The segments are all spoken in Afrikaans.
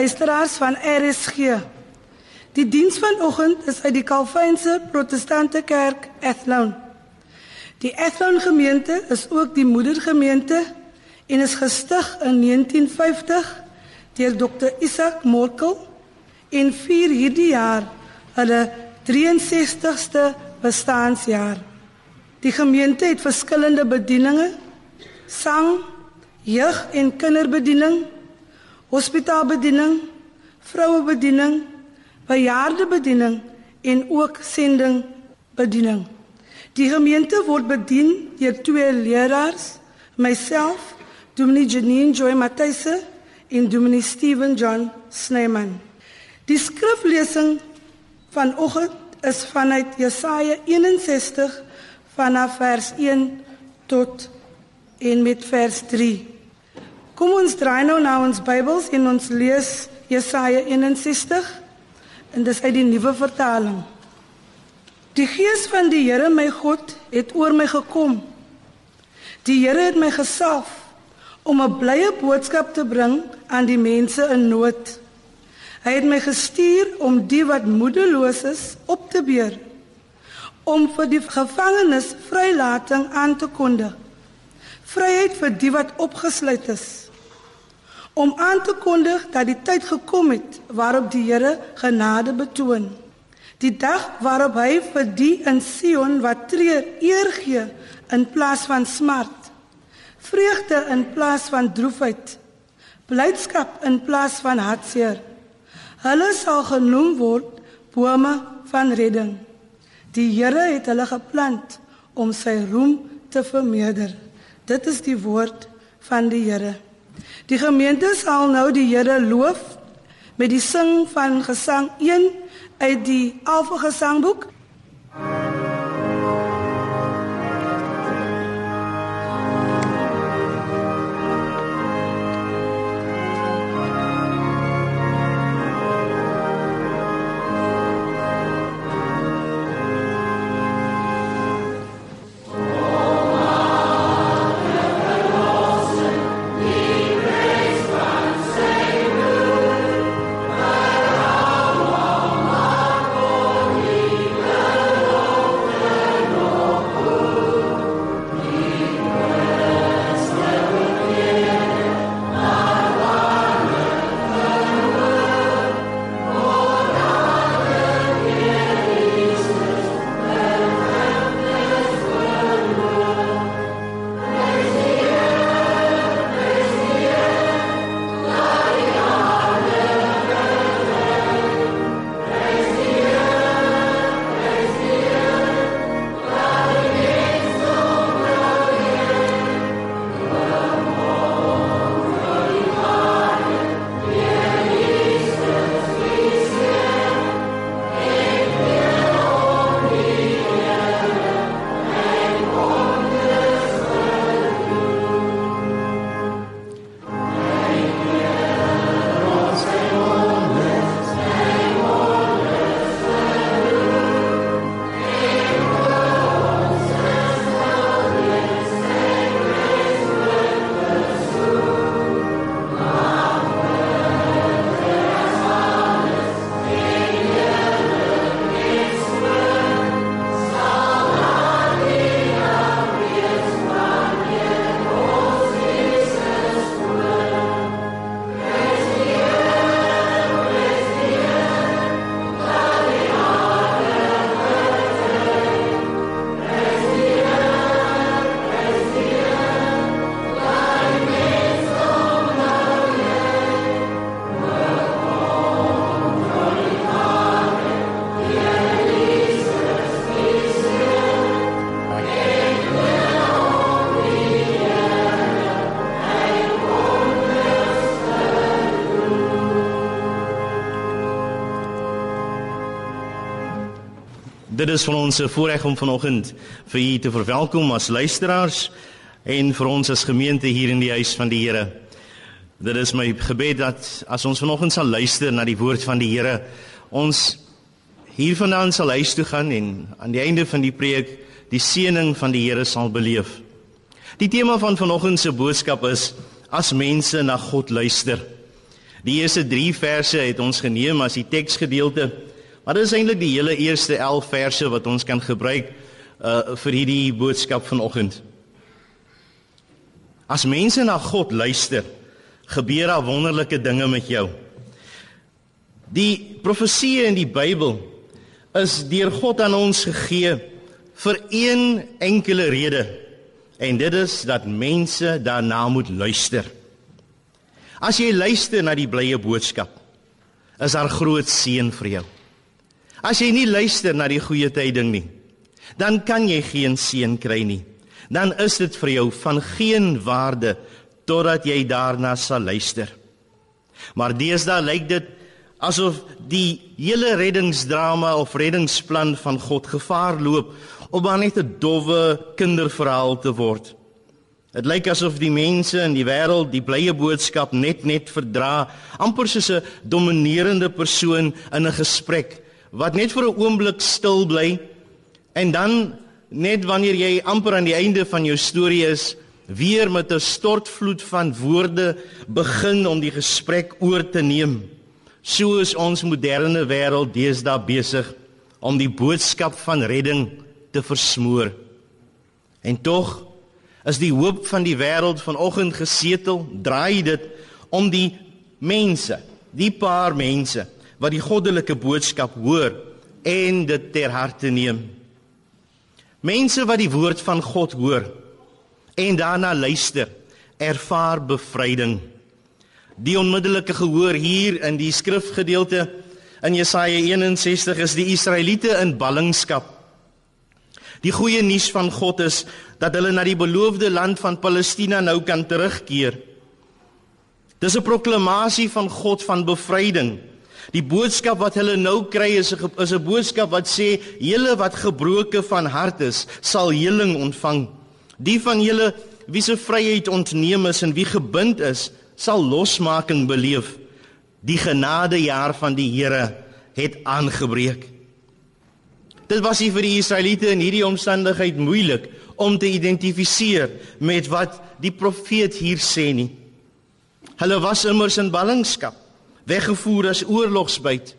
luisteraars van RSG. Die diens vanoggend is uit die Calvynse Protestante Kerk Athlone. Die Athlone gemeente is ook die moedergemeente en is gestig in 1950 deur Dr. Isaac Morkel en vier hierdie jaar hulle 63ste bestaanjaar. Die gemeente het verskillende bedieninge: sang, jeug- en kinderbediening, hospitaalbediening, vrouebediening, bejaardebediening en ook sendingbediening. Die gemeente word bedien deur twee leraars, myself, Dominee Janine Joy Matthys en Dominee Steven John Snyman. Die skriflesing vanoggend is vanuit Jesaja 61 vanaf vers 1 tot en met vers 3. Kom ons draai nou na ons Bybels en ons lees Jesaja 61 en dis uit die nuwe vertaling. Die gees van die Here my God het oor my gekom. Die Here het my gesalf om 'n blye boodskap te bring aan die mense in nood. Hy het my gestuur om die wat moedeloos is op te beur, om vir die gevangenes vrylating aan te kondig. Vryheid vir die wat opgesluit is om aan te kondig dat die tyd gekom het waarop die Here genade betoon. Die dag waarop hy vir die in Sion wat treur eer gee in plaas van smart. Vreugde in plaas van droefheid. Blydskap in plaas van hartseer. Hulle sal genoem word bome van redding. Die Here het hulle geplant om sy roem te vermeerder. Dit is die woord van die Here. Die gemeente sal nou die Here loof met die sing van gesang 1 uit die Alfa Gesangboek. Dit is van ons voorreg om vanoggend vir u te verwelkom as luisteraars en vir ons as gemeente hier in die huis van die Here. Dit is my gebed dat as ons vanoggend sal luister na die woord van die Here, ons hiervandaan sal huis toe gaan en aan die einde van die preek die seëning van die Here sal beleef. Die tema van vanoggend se boodskap is as mense na God luister. Die eerste 3 verse het ons geneem as die teksgedeelte, maar dit is eintlik die hele eerste 11 verse wat ons kan gebruik uh vir hierdie boodskap vanoggend. As mense na God luister, gebeur daar wonderlike dinge met jou. Die profeseë in die Bybel is deur God aan ons gegee vir een enkele rede en dit is dat mense daarna moet luister. As jy luister na die blye boodskap, is daar groot seën vir jou. As jy nie luister na die goeie tyding nie, dan kan jy geen seën kry nie. Dan is dit vir jou van geen waarde totdat jy daarna sal luister. Maar deesdae lyk dit asof die hele reddingsdrama of reddingsplan van God gevaar loop om maar net 'n dowwe kinderverhaal te word. Dit lyk asof die mense in die wêreld die blye boodskap net net verdra, amper soos 'n dominerende persoon in 'n gesprek wat net vir 'n oomblik stil bly en dan net wanneer jy amper aan die einde van jou storie is, weer met 'n stortvloed van woorde begin om die gesprek oor te neem. So is ons moderne wêreld deesdae besig om die boodskap van redding te versmoor. En tog is die hoop van die wêreld vanoggend gesetel, draai dit om die mense, die paar mense wat die goddelike boodskap hoor en dit ter harte neem. Mense wat die woord van God hoor en daarna luister, ervaar bevryding. Die onmiddellike gehoor hier in die skrifgedeelte in Jesaja 61 is die Israeliete in ballingskap. Die goeie nuus van God is dat hulle na die beloofde land van Palestina nou kan terugkeer. Dis 'n proklamasie van God van bevryding. Die boodskap wat hulle nou kry is 'n is 'n boodskap wat sê julle wat gebroke van hart is, sal heling ontvang. Die van julle wie se vryheid ontneem is en wie gebind is, sal losmaking beleef. Die genadejaar van die Here het aangebreek. Dit was vir die Israeliete in hierdie omstandigheid moeilik om te identifiseer met wat die profeet hier sê nie. Hulle was immers in ballingskap weggevoer as oorlogsbyt.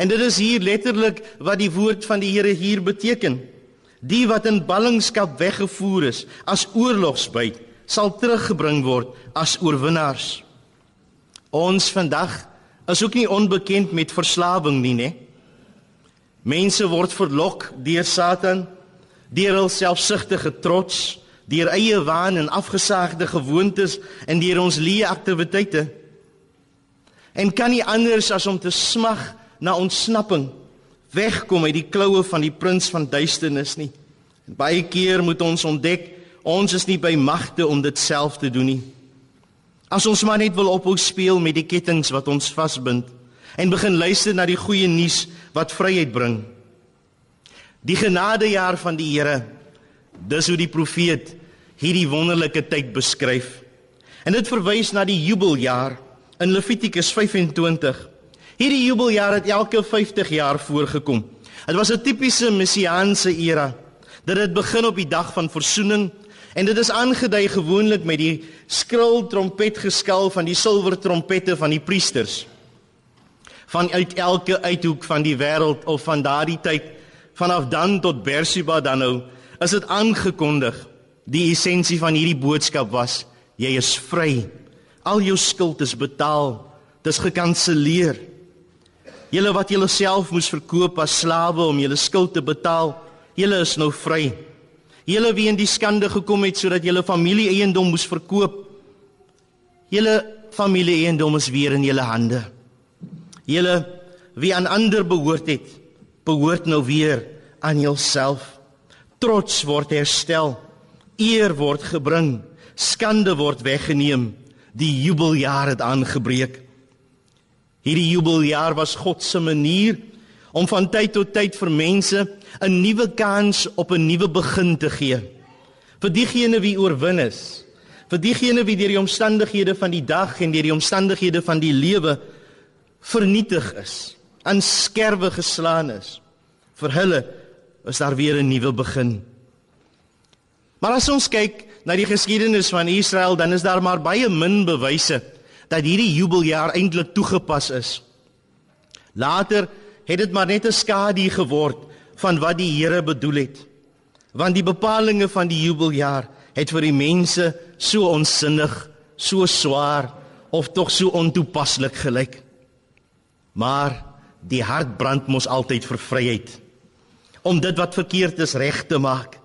En dit is hier letterlik wat die woord van die Here hier beteken. Die wat in ballingskap weggevoer is as oorlogsbyt, sal teruggebring word as oorwinnaars. Ons vandag is ook nie onbekend met verslawing nie, né? Mense word verlok deur Satan, deur hul selfsugtige trots, deur eie waan en afgesaagde gewoontes en deur ons leë aktiwiteite en kan nie anders as om te smag na ontsnapping wegkom uit die kloue van die prins van duisternis nie. En baie keer moet ons ontdek ons is nie by magte om dit self te doen nie. As ons maar net wil ophou speel met die kettinge wat ons vasbind en begin luister na die goeie nuus wat vryheid bring. Die genadejaar van die Here. Dis hoe die profeet hierdie wonderlike tyd beskryf. En dit verwys na die jubeljaar in Levitikus 25. Hierdie jubeljaar het elke 50 jaar voorgekom. Dit was 'n tipiese messiaanse era. Dit het begin op die dag van verzoening en dit is aangedui gewoonlik met die skril trompetgeskal van die silwer trompette van die priesters. Van uit elke uithoek van die wêreld of van daardie tyd vanaf dan tot Berseba dan nou is dit aangekondig. Die essensie van hierdie boodskap was: jy is vry. Al jou skuld is betaal. Dis gekanselleer. Julle wat julleself moes verkoop as slawe om julle skuld te betaal, julle is nou vry. Julle wie in die skande gekom het sodat julle familie eiendom moes verkoop, julle familie eiendom is weer in julle hande. Julle wie aan ander behoort het, behoort nou weer aan jouself. Trots word herstel, eer word gebring, skande word weggeneem die jubeljaar het aangebreek. Hierdie jubeljaar was God se manier om van tyd tot tyd vir mense 'n nuwe kans op 'n nuwe begin te gee. Vir diegene wie oorwin is, vir diegene wie deur die omstandighede van die dag en deur die omstandighede van die lewe vernietig is, aan skerwe geslaan is. Vir hulle is daar weer 'n nuwe begin. Maar as ons kyk na die geskiedenis van Israel, dan is daar maar baie min bewyse dat hierdie jubeljaar eintlik toegepas is. Later het dit maar net 'n skadu geword van wat die Here bedoel het. Want die bepalinge van die jubeljaar het vir die mense so onsinnig, so swaar of tog so ontoepaslik gelyk. Maar die hart brand mos altyd vir vryheid om dit wat verkeerd is reg te maak.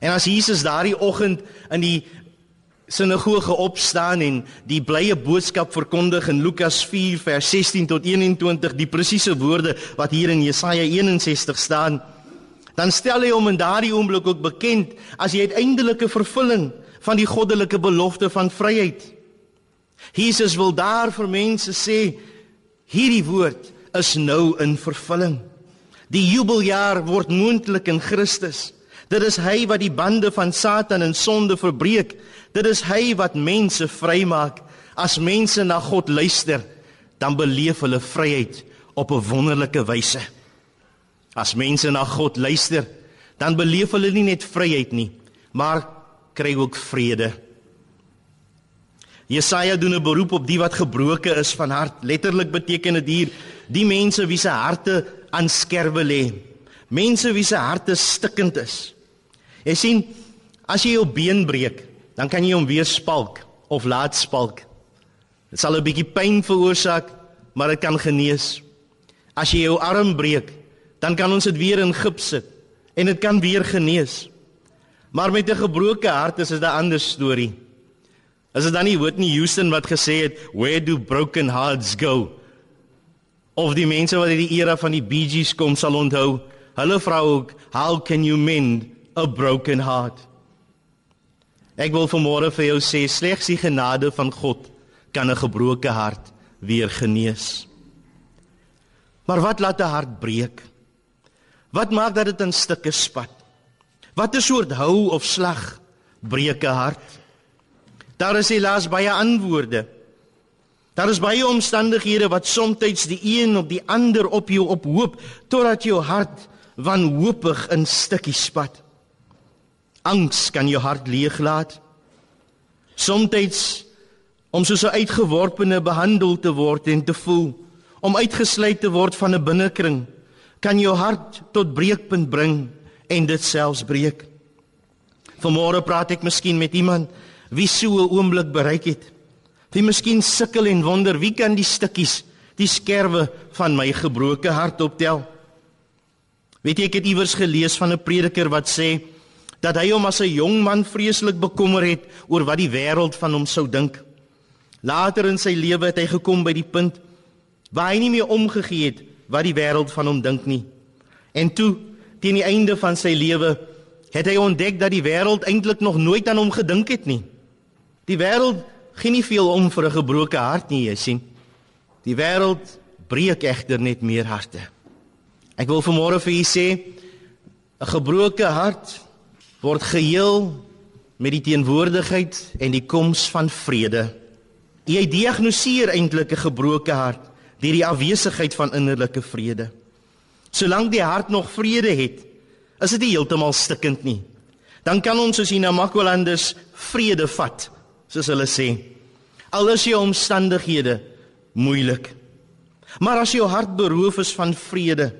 En as Jesus daardie oggend in die sinagoge opstaan en die blye boodskap verkondig in Lukas 4 vers 16 tot 21 die presiese woorde wat hier in Jesaja 61 staan dan stel hy hom in daardie oomblik ook bekend as die uiteindelike vervulling van die goddelike belofte van vryheid. Jesus wil daar vir mense sê hierdie woord is nou in vervulling. Die jubeljaar word moontlik in Christus. Dit is hy wat die bande van Satan en sonde verbreek. Dit is hy wat mense vrymaak. As mense na God luister, dan beleef hulle vryheid op 'n wonderlike wyse. As mense na God luister, dan beleef hulle nie net vryheid nie, maar kry ook vrede. Jesaja doen 'n beroep op die wat gebroken is van hart. Letterlik beteken dit hier die mense wie se harte aan skerwe lê. Mense wie se harte stikkend is. Jy sien, as jy jou been breek, dan kan jy hom weer spalk of laat spalk. Dit sal 'n bietjie pyn veroorsaak, maar dit kan genees. As jy jou arm breek, dan kan ons dit weer in gips sit en dit kan weer genees. Maar met 'n gebroke hart is dit 'n ander storie. Is dit dan nie Whitney Houston wat gesê het, "Where do broken hearts go?" Of die mense wat uit die era van die Gees kom sal onthou, hulle vra ook, "How can you mend a broken heart. Ek wil vanmôre vir jou sê slegs die genade van God kan 'n gebroke hart weer genees. Maar wat laat 'n hart breek? Wat maak dat dit in stukke spat? Wat 'n soort hou of slag breek 'n hart? Daar is helaas baie antwoorde. Daar is baie omstandighede wat soms die een op die ander op jou ophoop totdat jou hart wanhoopig in stukkies spat. Angs kan jou hart leeglaat. Somstyds om soos 'n uitgeworpene behandel te word en te voel, om uitgesluit te word van 'n binnekring, kan jou hart tot breekpunt bring en dit selfs breek. Vanmôre praat ek miskien met iemand wie so 'n oomblik bereik het. Wie miskien sukkel en wonder wie kan die stukkies, die skerwe van my gebroke hart optel. Weet jy ek het iewers gelees van 'n prediker wat sê dat hy hom as 'n jong man vreeslik bekommer het oor wat die wêreld van hom sou dink. Later in sy lewe het hy gekom by die punt waar hy nie meer omgegee het wat die wêreld van hom dink nie. En toe, teen die einde van sy lewe, het hy ontdek dat die wêreld eintlik nog nooit aan hom gedink het nie. Die wêreld gee nie veel om vir 'n gebroke hart nie, jy sien. Die wêreld breek egter net meer harte. Ek wil vanmôre vir u sê, 'n gebroke hart word geheel met die teenwoordigheid en die koms van vrede. Jy diagnoseer eintlik 'n gebroke hart deur die afwesigheid van innerlike vrede. Solank die hart nog vrede het, is dit nie heeltemal stikkend nie. Dan kan ons soos in Namakwalanders vrede vat, soos hulle sê. Al is jou omstandighede moeilik. Maar as jou hart beroof is van vrede,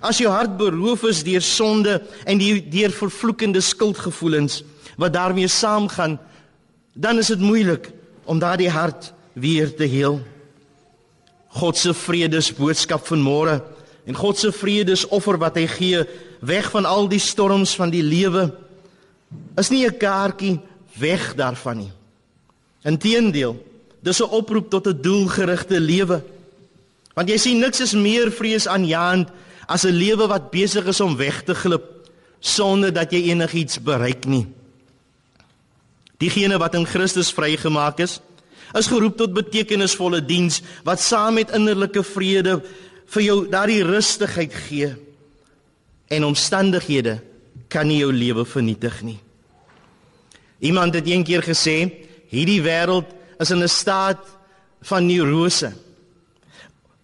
As jou hart beroof is deur sonde en die deur vervloekende skuldgevoelens wat daarmee saamgaan, dan is dit moeilik om daardie hart weer te heel. God se vredesboodskap van môre en God se vredesoffer wat hy gee weg van al die storms van die lewe is nie 'n kaartjie weg daarvan nie. Inteendeel, dis 'n oproep tot 'n doelgerigte lewe. Want jy sien niks is meer vreesaanjaend as 'n lewe wat besig is om weg te glip sonder dat jy enigiets bereik nie. Diegene wat in Christus vrygemaak is, is geroep tot betekenisvolle diens wat saam met innerlike vrede vir jou daardie rustigheid gee. En omstandighede kan nie jou lewe vernietig nie. Iemand het eendag gesê, hierdie wêreld is in 'n staat van neurose.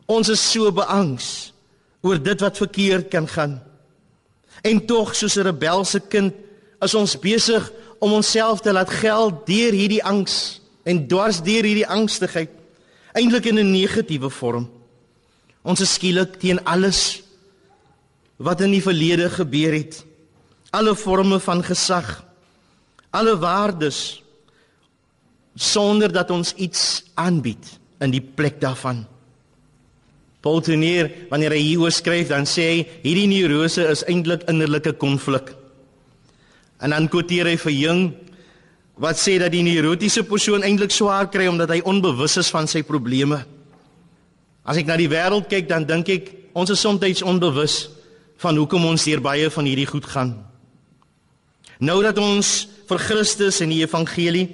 Ons is so beangs oor dit wat verkeerd kan gaan. En tog soos 'n rebelse kind is ons besig om onsself te laat geld deur hierdie angs en dwars deur hierdie angstigheid eintlik in 'n negatiewe vorm. Ons is skielik teen alles wat in die verlede gebeur het. Alle forme van gesag, alle waardes sonder dat ons iets aanbied in die plek daarvan. Paul Tournier, wanneer hy hieroor skryf, dan sê hy hierdie neurose is eintlik innerlike konflik. En dan quoteer hy vir Jung wat sê dat die neurotiese persoon eintlik swaar kry omdat hy onbewus is van sy probleme. As ek na die wêreld kyk, dan dink ek ons is soms onbewus van hoekom ons hier baie van hierdie goed gaan. Nou dat ons vir Christus en die evangelie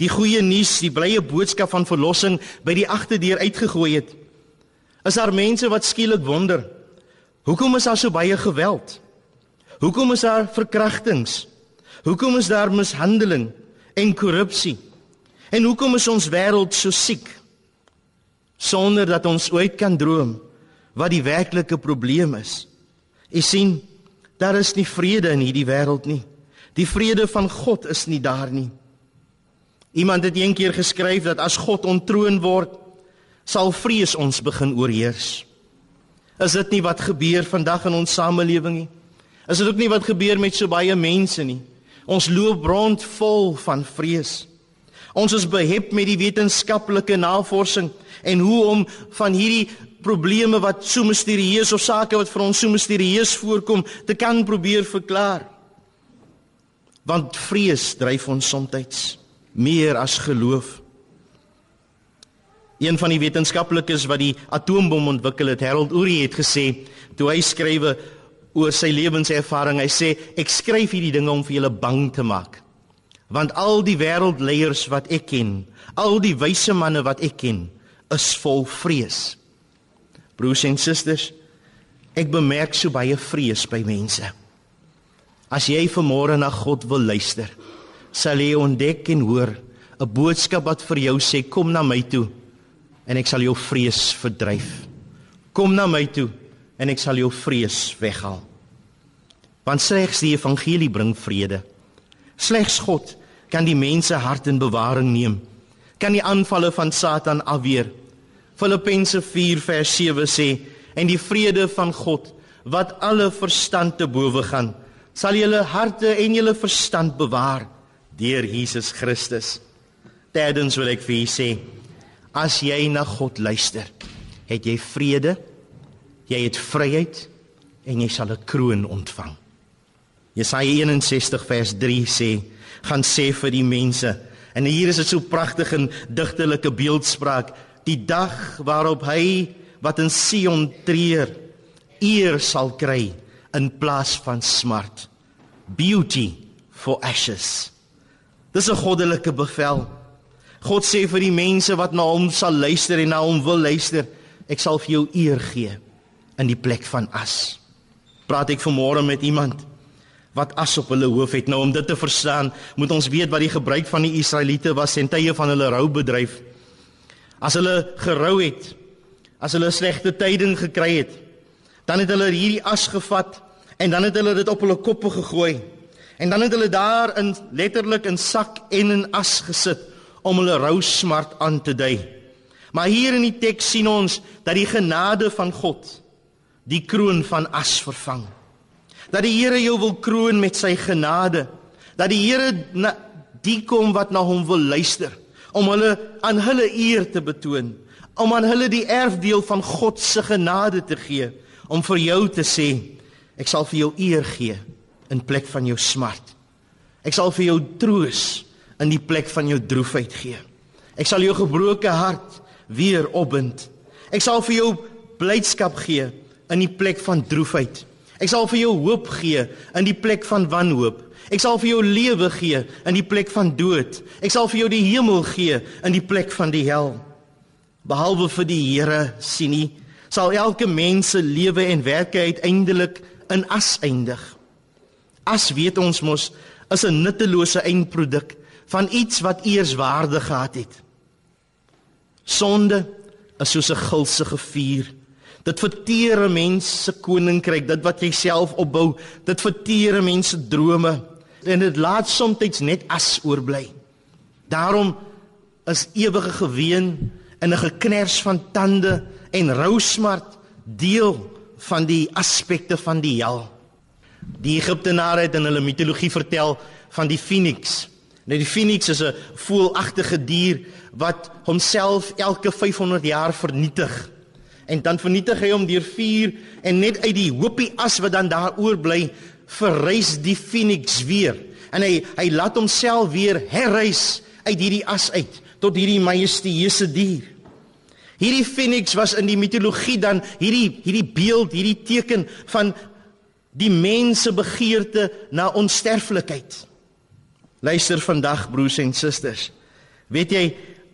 die goeie nuus, die blye boodskap van verlossing by die agterdeur uitgegooi het, Is daar mense wat skielik wonder, hoekom is daar so baie geweld? Hoekom is daar verkrachtings? Hoekom is daar mishandeling en korrupsie? En hoekom is ons wêreld so siek? Sonder dat ons ooit kan droom wat die werklike probleem is. U sien, daar is nie vrede in hierdie wêreld nie. Die vrede van God is nie daar nie. Iemand het eendag geskryf dat as God ontroon word, sal vrees ons begin oorheers. Is dit nie wat gebeur vandag in ons samelewing nie? Is dit ook nie wat gebeur met so baie mense nie? Ons loop rond vol van vrees. Ons is behep met die wetenskaplike navorsing en hoe om van hierdie probleme wat so misterieus of sake wat vir ons so misterieus voorkom te kan probeer verklaar. Want vrees dryf ons soms meer as geloof. Een van die wetenskaplikes wat die atoombom ontwikkel het, Harold Urey het gesê, toe hy skrywe oor sy lewenservaring, hy sê ek skryf hierdie dinge om vir julle bang te maak. Want al die wêreldleiers wat ek ken, al die wyse manne wat ek ken, is vol vrees. Broers en susters, ek bemerk so baie vrees by mense. As jy vanmôre na God wil luister, sal jy ontdek en hoor 'n boodskap wat vir jou sê kom na my toe en ek sal jou vrees verdryf. Kom na my toe en ek sal jou vrees weghaal. Want slegs die evangelie bring vrede. Slegs God kan die mense hart in bewaring neem. Kan die aanvalle van Satan afweer. Filippense 4 vers 7 sê en die vrede van God wat alle verstand te bowe gaan sal julle harte en julle verstand bewaar deur Jesus Christus. Derdens wil ek vir u sê As jy na God luister, het jy vrede, jy het vryheid en jy sal 'n kroon ontvang. Jesaja 61 vers 3 sê: "Gaan sê vir die mense." En hier is dit so pragtig in digtelike beeldspraak, die dag waarop hy wat in Sion treur, eer sal kry in plaas van smart. Beauty for ashes. Dis 'n goddelike bevel. God sê vir die mense wat na hom sal luister en na hom wil luister, ek sal vir jou eer gee in die plek van as. Praat ek vanmôre met iemand wat as op hulle hoof het. Nou om dit te verstaan, moet ons weet wat die gebruik van die Israeliete was in tye van hulle roubedryf. As hulle gerou het, as hulle slegte tyding gekry het, dan het hulle hierdie as gevat en dan het hulle dit op hulle koppe gegooi. En dan het hulle daar in letterlik in sak en in as gesit om hulle rou smart aan te dui. Maar hier in die teks sien ons dat die genade van God die kroon van as vervang. Dat die Here jou wil kroon met sy genade. Dat die Here die kom wat na hom wil luister om hulle aan hulle eer te betoon, om aan hulle die erfdeel van God se genade te gee, om vir jou te sê ek sal vir jou eer gee in plek van jou smart. Ek sal vir jou troos in die plek van jou droefheid gee. Ek sal jou gebroke hart weer opbind. Ek sal vir jou blydskap gee in die plek van droefheid. Ek sal vir jou hoop gee in die plek van wanhoop. Ek sal vir jou lewe gee in die plek van dood. Ek sal vir jou die hemel gee in die plek van die hel. Behalwe vir die Here sien nie sal elke mens se lewe en werke uiteindelik in as eindig. As weet ons mos is 'n nuttelose eindproduk van iets wat eers waarde gehad het. Sonde is soos 'n gulsige vuur. Dit verteer 'n mens se koninkryk, dit wat jy self opbou, dit verteer 'n mens se drome en dit laat soms net as oorbly. Daarom is ewige geween in 'n geknars van tande en rousmart deel van die aspekte van die hel. Die Egiptenare het in hulle mitologie vertel van die Phoenix. Nou die Phoenix is 'n voelagtige dier wat homself elke 500 jaar vernietig. En dan vernietig hy hom deur vuur en net uit die hoopie as wat dan daar oorbly, verrys die Phoenix weer. En hy hy laat homself weer herrys uit hierdie as uit tot hierdie majestueuse dier. Hierdie Phoenix was in die mitologie dan hierdie hierdie beeld, hierdie teken van die mens se begeerte na onsterflikheid. Luister vandag broers en susters. Weet jy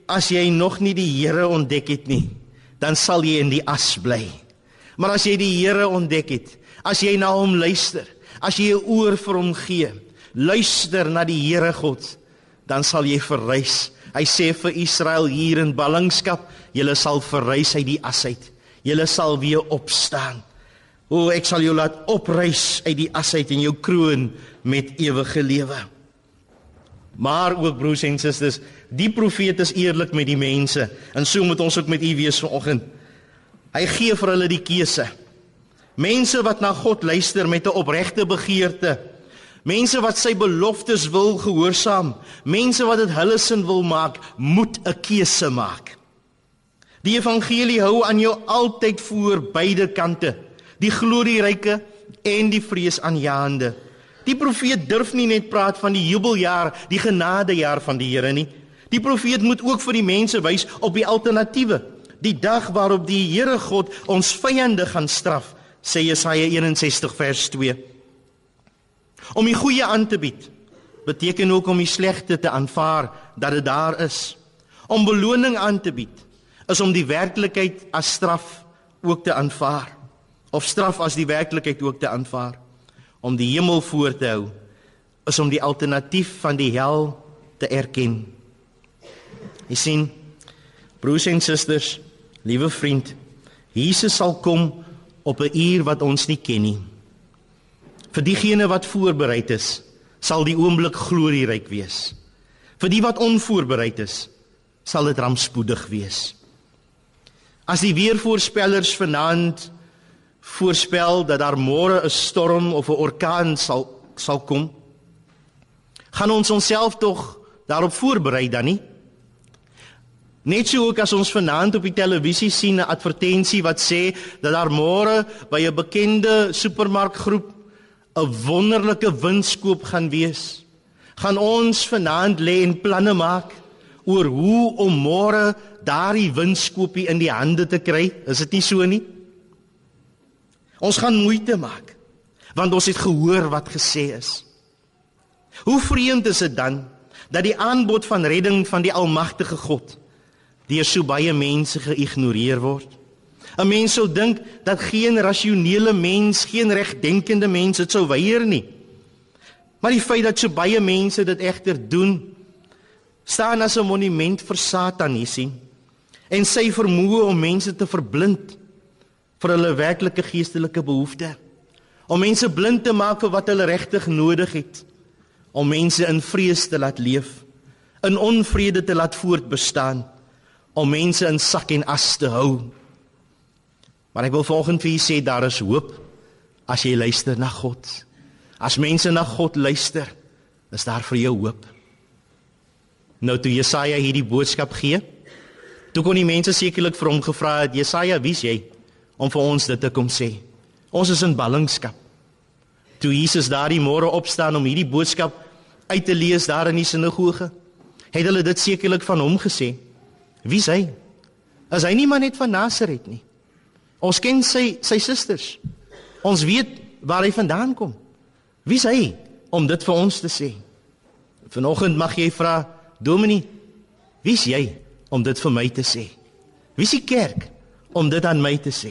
as jy nog nie die Here ontdek het nie, dan sal jy in die as bly. Maar as jy die Here ontdek het, as jy na hom luister, as jy 'n oor vir hom gee, luister na die Here God, dan sal jy verrys. Hy sê vir Israel hier in ballingskap, julle sal verrys uit die as uit. Julle sal weer opstaan. O, ek sal jou laat oprys uit die as uit en jou kroon met ewige lewe. Maar ook broers en susters, die profeet is eerlik met die mense en so moet ons ook met u wees vanoggend. Hy gee vir hulle die keuse. Mense wat na God luister met 'n opregte begeerte. Mense wat sy beloftes wil gehoorsaam. Mense wat dit hulle sin wil maak, moet 'n keuse maak. Die evangelie hou aan jou altyd voor beide kante, die glorieryke en die vreesaanjaende. Die profeet durf nie net praat van die jubeljaar, die genadejaar van die Here nie. Die profeet moet ook vir die mense wys op die alternatiewe, die dag waarop die Here God ons vyande gaan straf, sê Jesaja 61 vers 2. Om die goeie aan te bied beteken ook om die slegte te aanvaar dat dit daar is. Om beloning aan te bied is om die werklikheid as straf ook te aanvaar of straf as die werklikheid ook te aanvaar om die hemel voor te hou is om die alternatief van die hel te erken. Jy sien, broers en susters, liewe vriend, Jesus sal kom op 'n uur wat ons nie ken nie. Vir diegene wat voorberei is, sal die oomblik glorieryk wees. Vir die wat onvoorbereid is, sal dit rampspoedig wees. As die weervoorspellers vanaand voorspel dat daar môre 'n storm of 'n orkaan sal sal kom. Gaan ons onsself tog daarop voorberei dan nie? Net so ook as ons vanaand op die televisie sien 'n advertensie wat sê dat daar môre by 'n bekende supermarkgroep 'n wonderlike winskoop gaan wees. Gaan ons vanaand lê en planne maak oor hoe om môre daardie winskoopie in die hande te kry? Is dit nie so nie? Ons gaan moeite maak want ons het gehoor wat gesê is. Hoe vreemd is dit dan dat die aanbod van redding van die almagtige God deur so baie mense geïgnoreer word? 'n Mens sou dink dat geen rasionele mens, geen regdenkende mens dit sou weier nie. Maar die feit dat so baie mense dit egter doen, staan as 'n monument vir Satan hier sien en sy vermoë om mense te verblind vir hulle werklike geestelike behoeftes. Om mense blind te maak vir wat hulle regtig nodig het. Om mense in vrees te laat leef, in onvrede te laat voortbestaan, om mense in sak en as te hou. Maar ek wil vanoggend vir julle sê daar is hoop as jy luister na God. As mense na God luister, is daar vir jou hoop. Nou toe Jesaja hierdie boodskap gee, toe kon die mense sekerlik vir hom gevra het, Jesaja, wie's jy? Om vir ons dit te kom sê. Ons is in ballingskap. Toe Jesus daardie môre opstaan om hierdie boodskap uit te lees daar in die sinagoge, het hulle dit sekerlik van hom gesê. Wie is hy? Is hy nie maar net van Nasaret nie? Ons ken sy sy susters. Ons weet waar hy vandaan kom. Wie is hy om dit vir ons te sê? Vanoggend mag jy vra, Dominee, wie is jy om dit vir my te sê? Wie is die kerk om dit aan my te sê?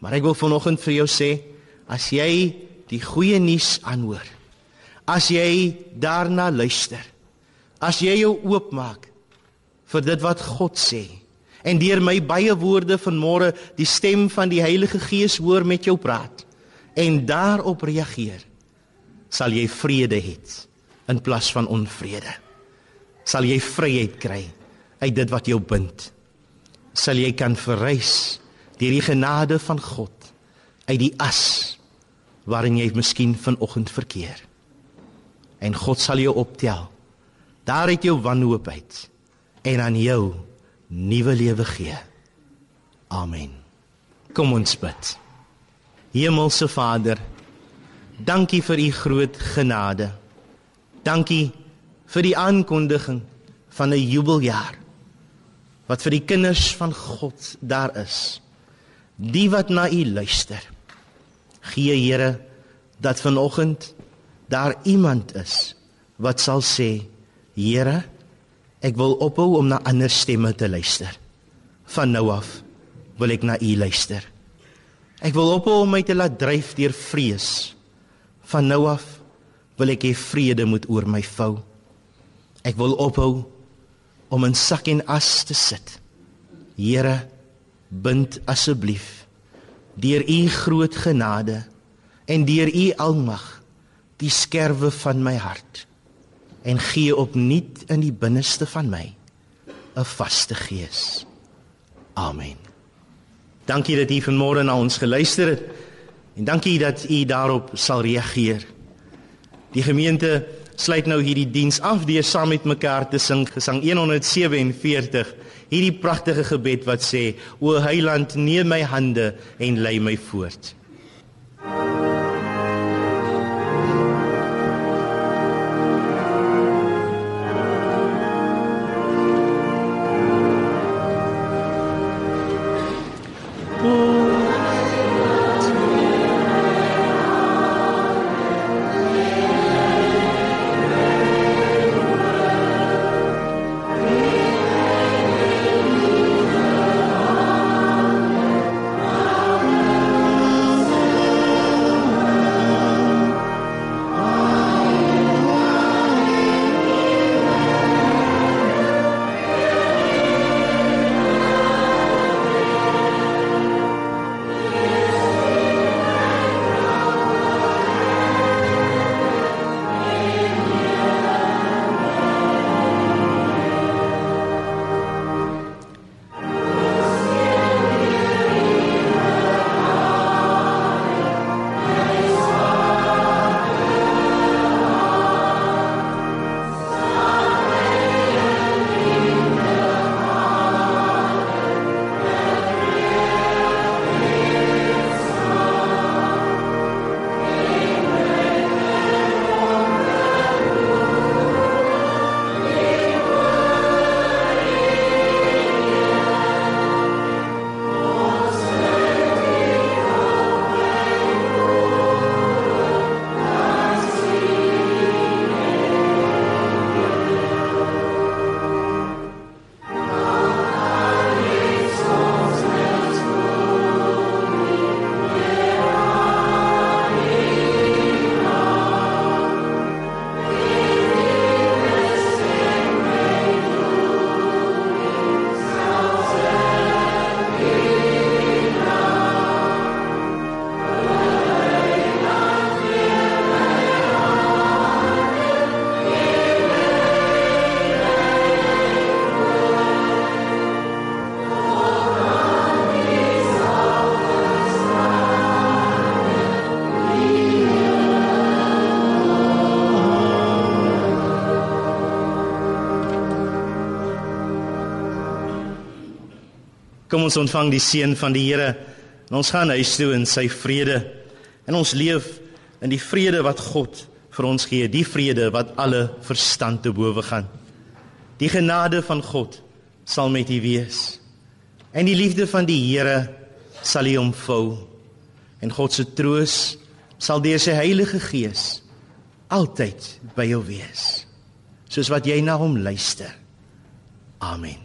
Maar ek wil vanoggend vir jou sê, as jy die goeie nuus aanhoor, as jy daarna luister, as jy jou oopmaak vir dit wat God sê en deur my baie woorde vanmôre die stem van die Heilige Gees hoor met jou praat en daarop reageer, sal jy vrede hê in plaas van onvrede. Sal jy vryheid kry uit dit wat jou bind. sal jy kan verrys deur die genade van God uit die as waarin jy miskien vanoggend verkeer. En God sal jou optel. Daar uit jou wanhoop uit en aan jou nuwe lewe gee. Amen. Kom ons bid. Hemelse Vader, dankie vir u groot genade. Dankie vir die aankondiging van 'n jubeljaar wat vir die kinders van God daar is. Die wat na U luister. Gee Here dat vanoggend daar iemand is wat sal sê, Here, ek wil ophou om na ander stemme te luister. Van nou af wil ek na U luister. Ek wil ophou om my te laat dryf deur vrees. Van nou af wil ek hê vrede moet oor my vou. Ek wil ophou om in sak en as te sit. Here, bind asseblief deur u groot genade en deur u almag die skerwe van my hart en gee opnuut in die binneste van my 'n vaste gees. Amen. Dankie dat u vanmôre na ons geluister het en dankie dat u daarop sal reageer. Die gemeente sluit nou hierdie diens af deur saam met mekaar te sing Gesang 147 hierdie pragtige gebed wat sê o heiland neem my hande en lei my voort Kom ons ontvang die seën van die Here. Ons gaan huis toe in sy vrede. En ons leef in die vrede wat God vir ons gee, die vrede wat alle verstand te bowe gaan. Die genade van God sal met u wees. En die liefde van die Here sal u omvou. En God se troos sal deur sy Heilige Gees altyd by jou wees. Soos wat jy na hom luister. Amen.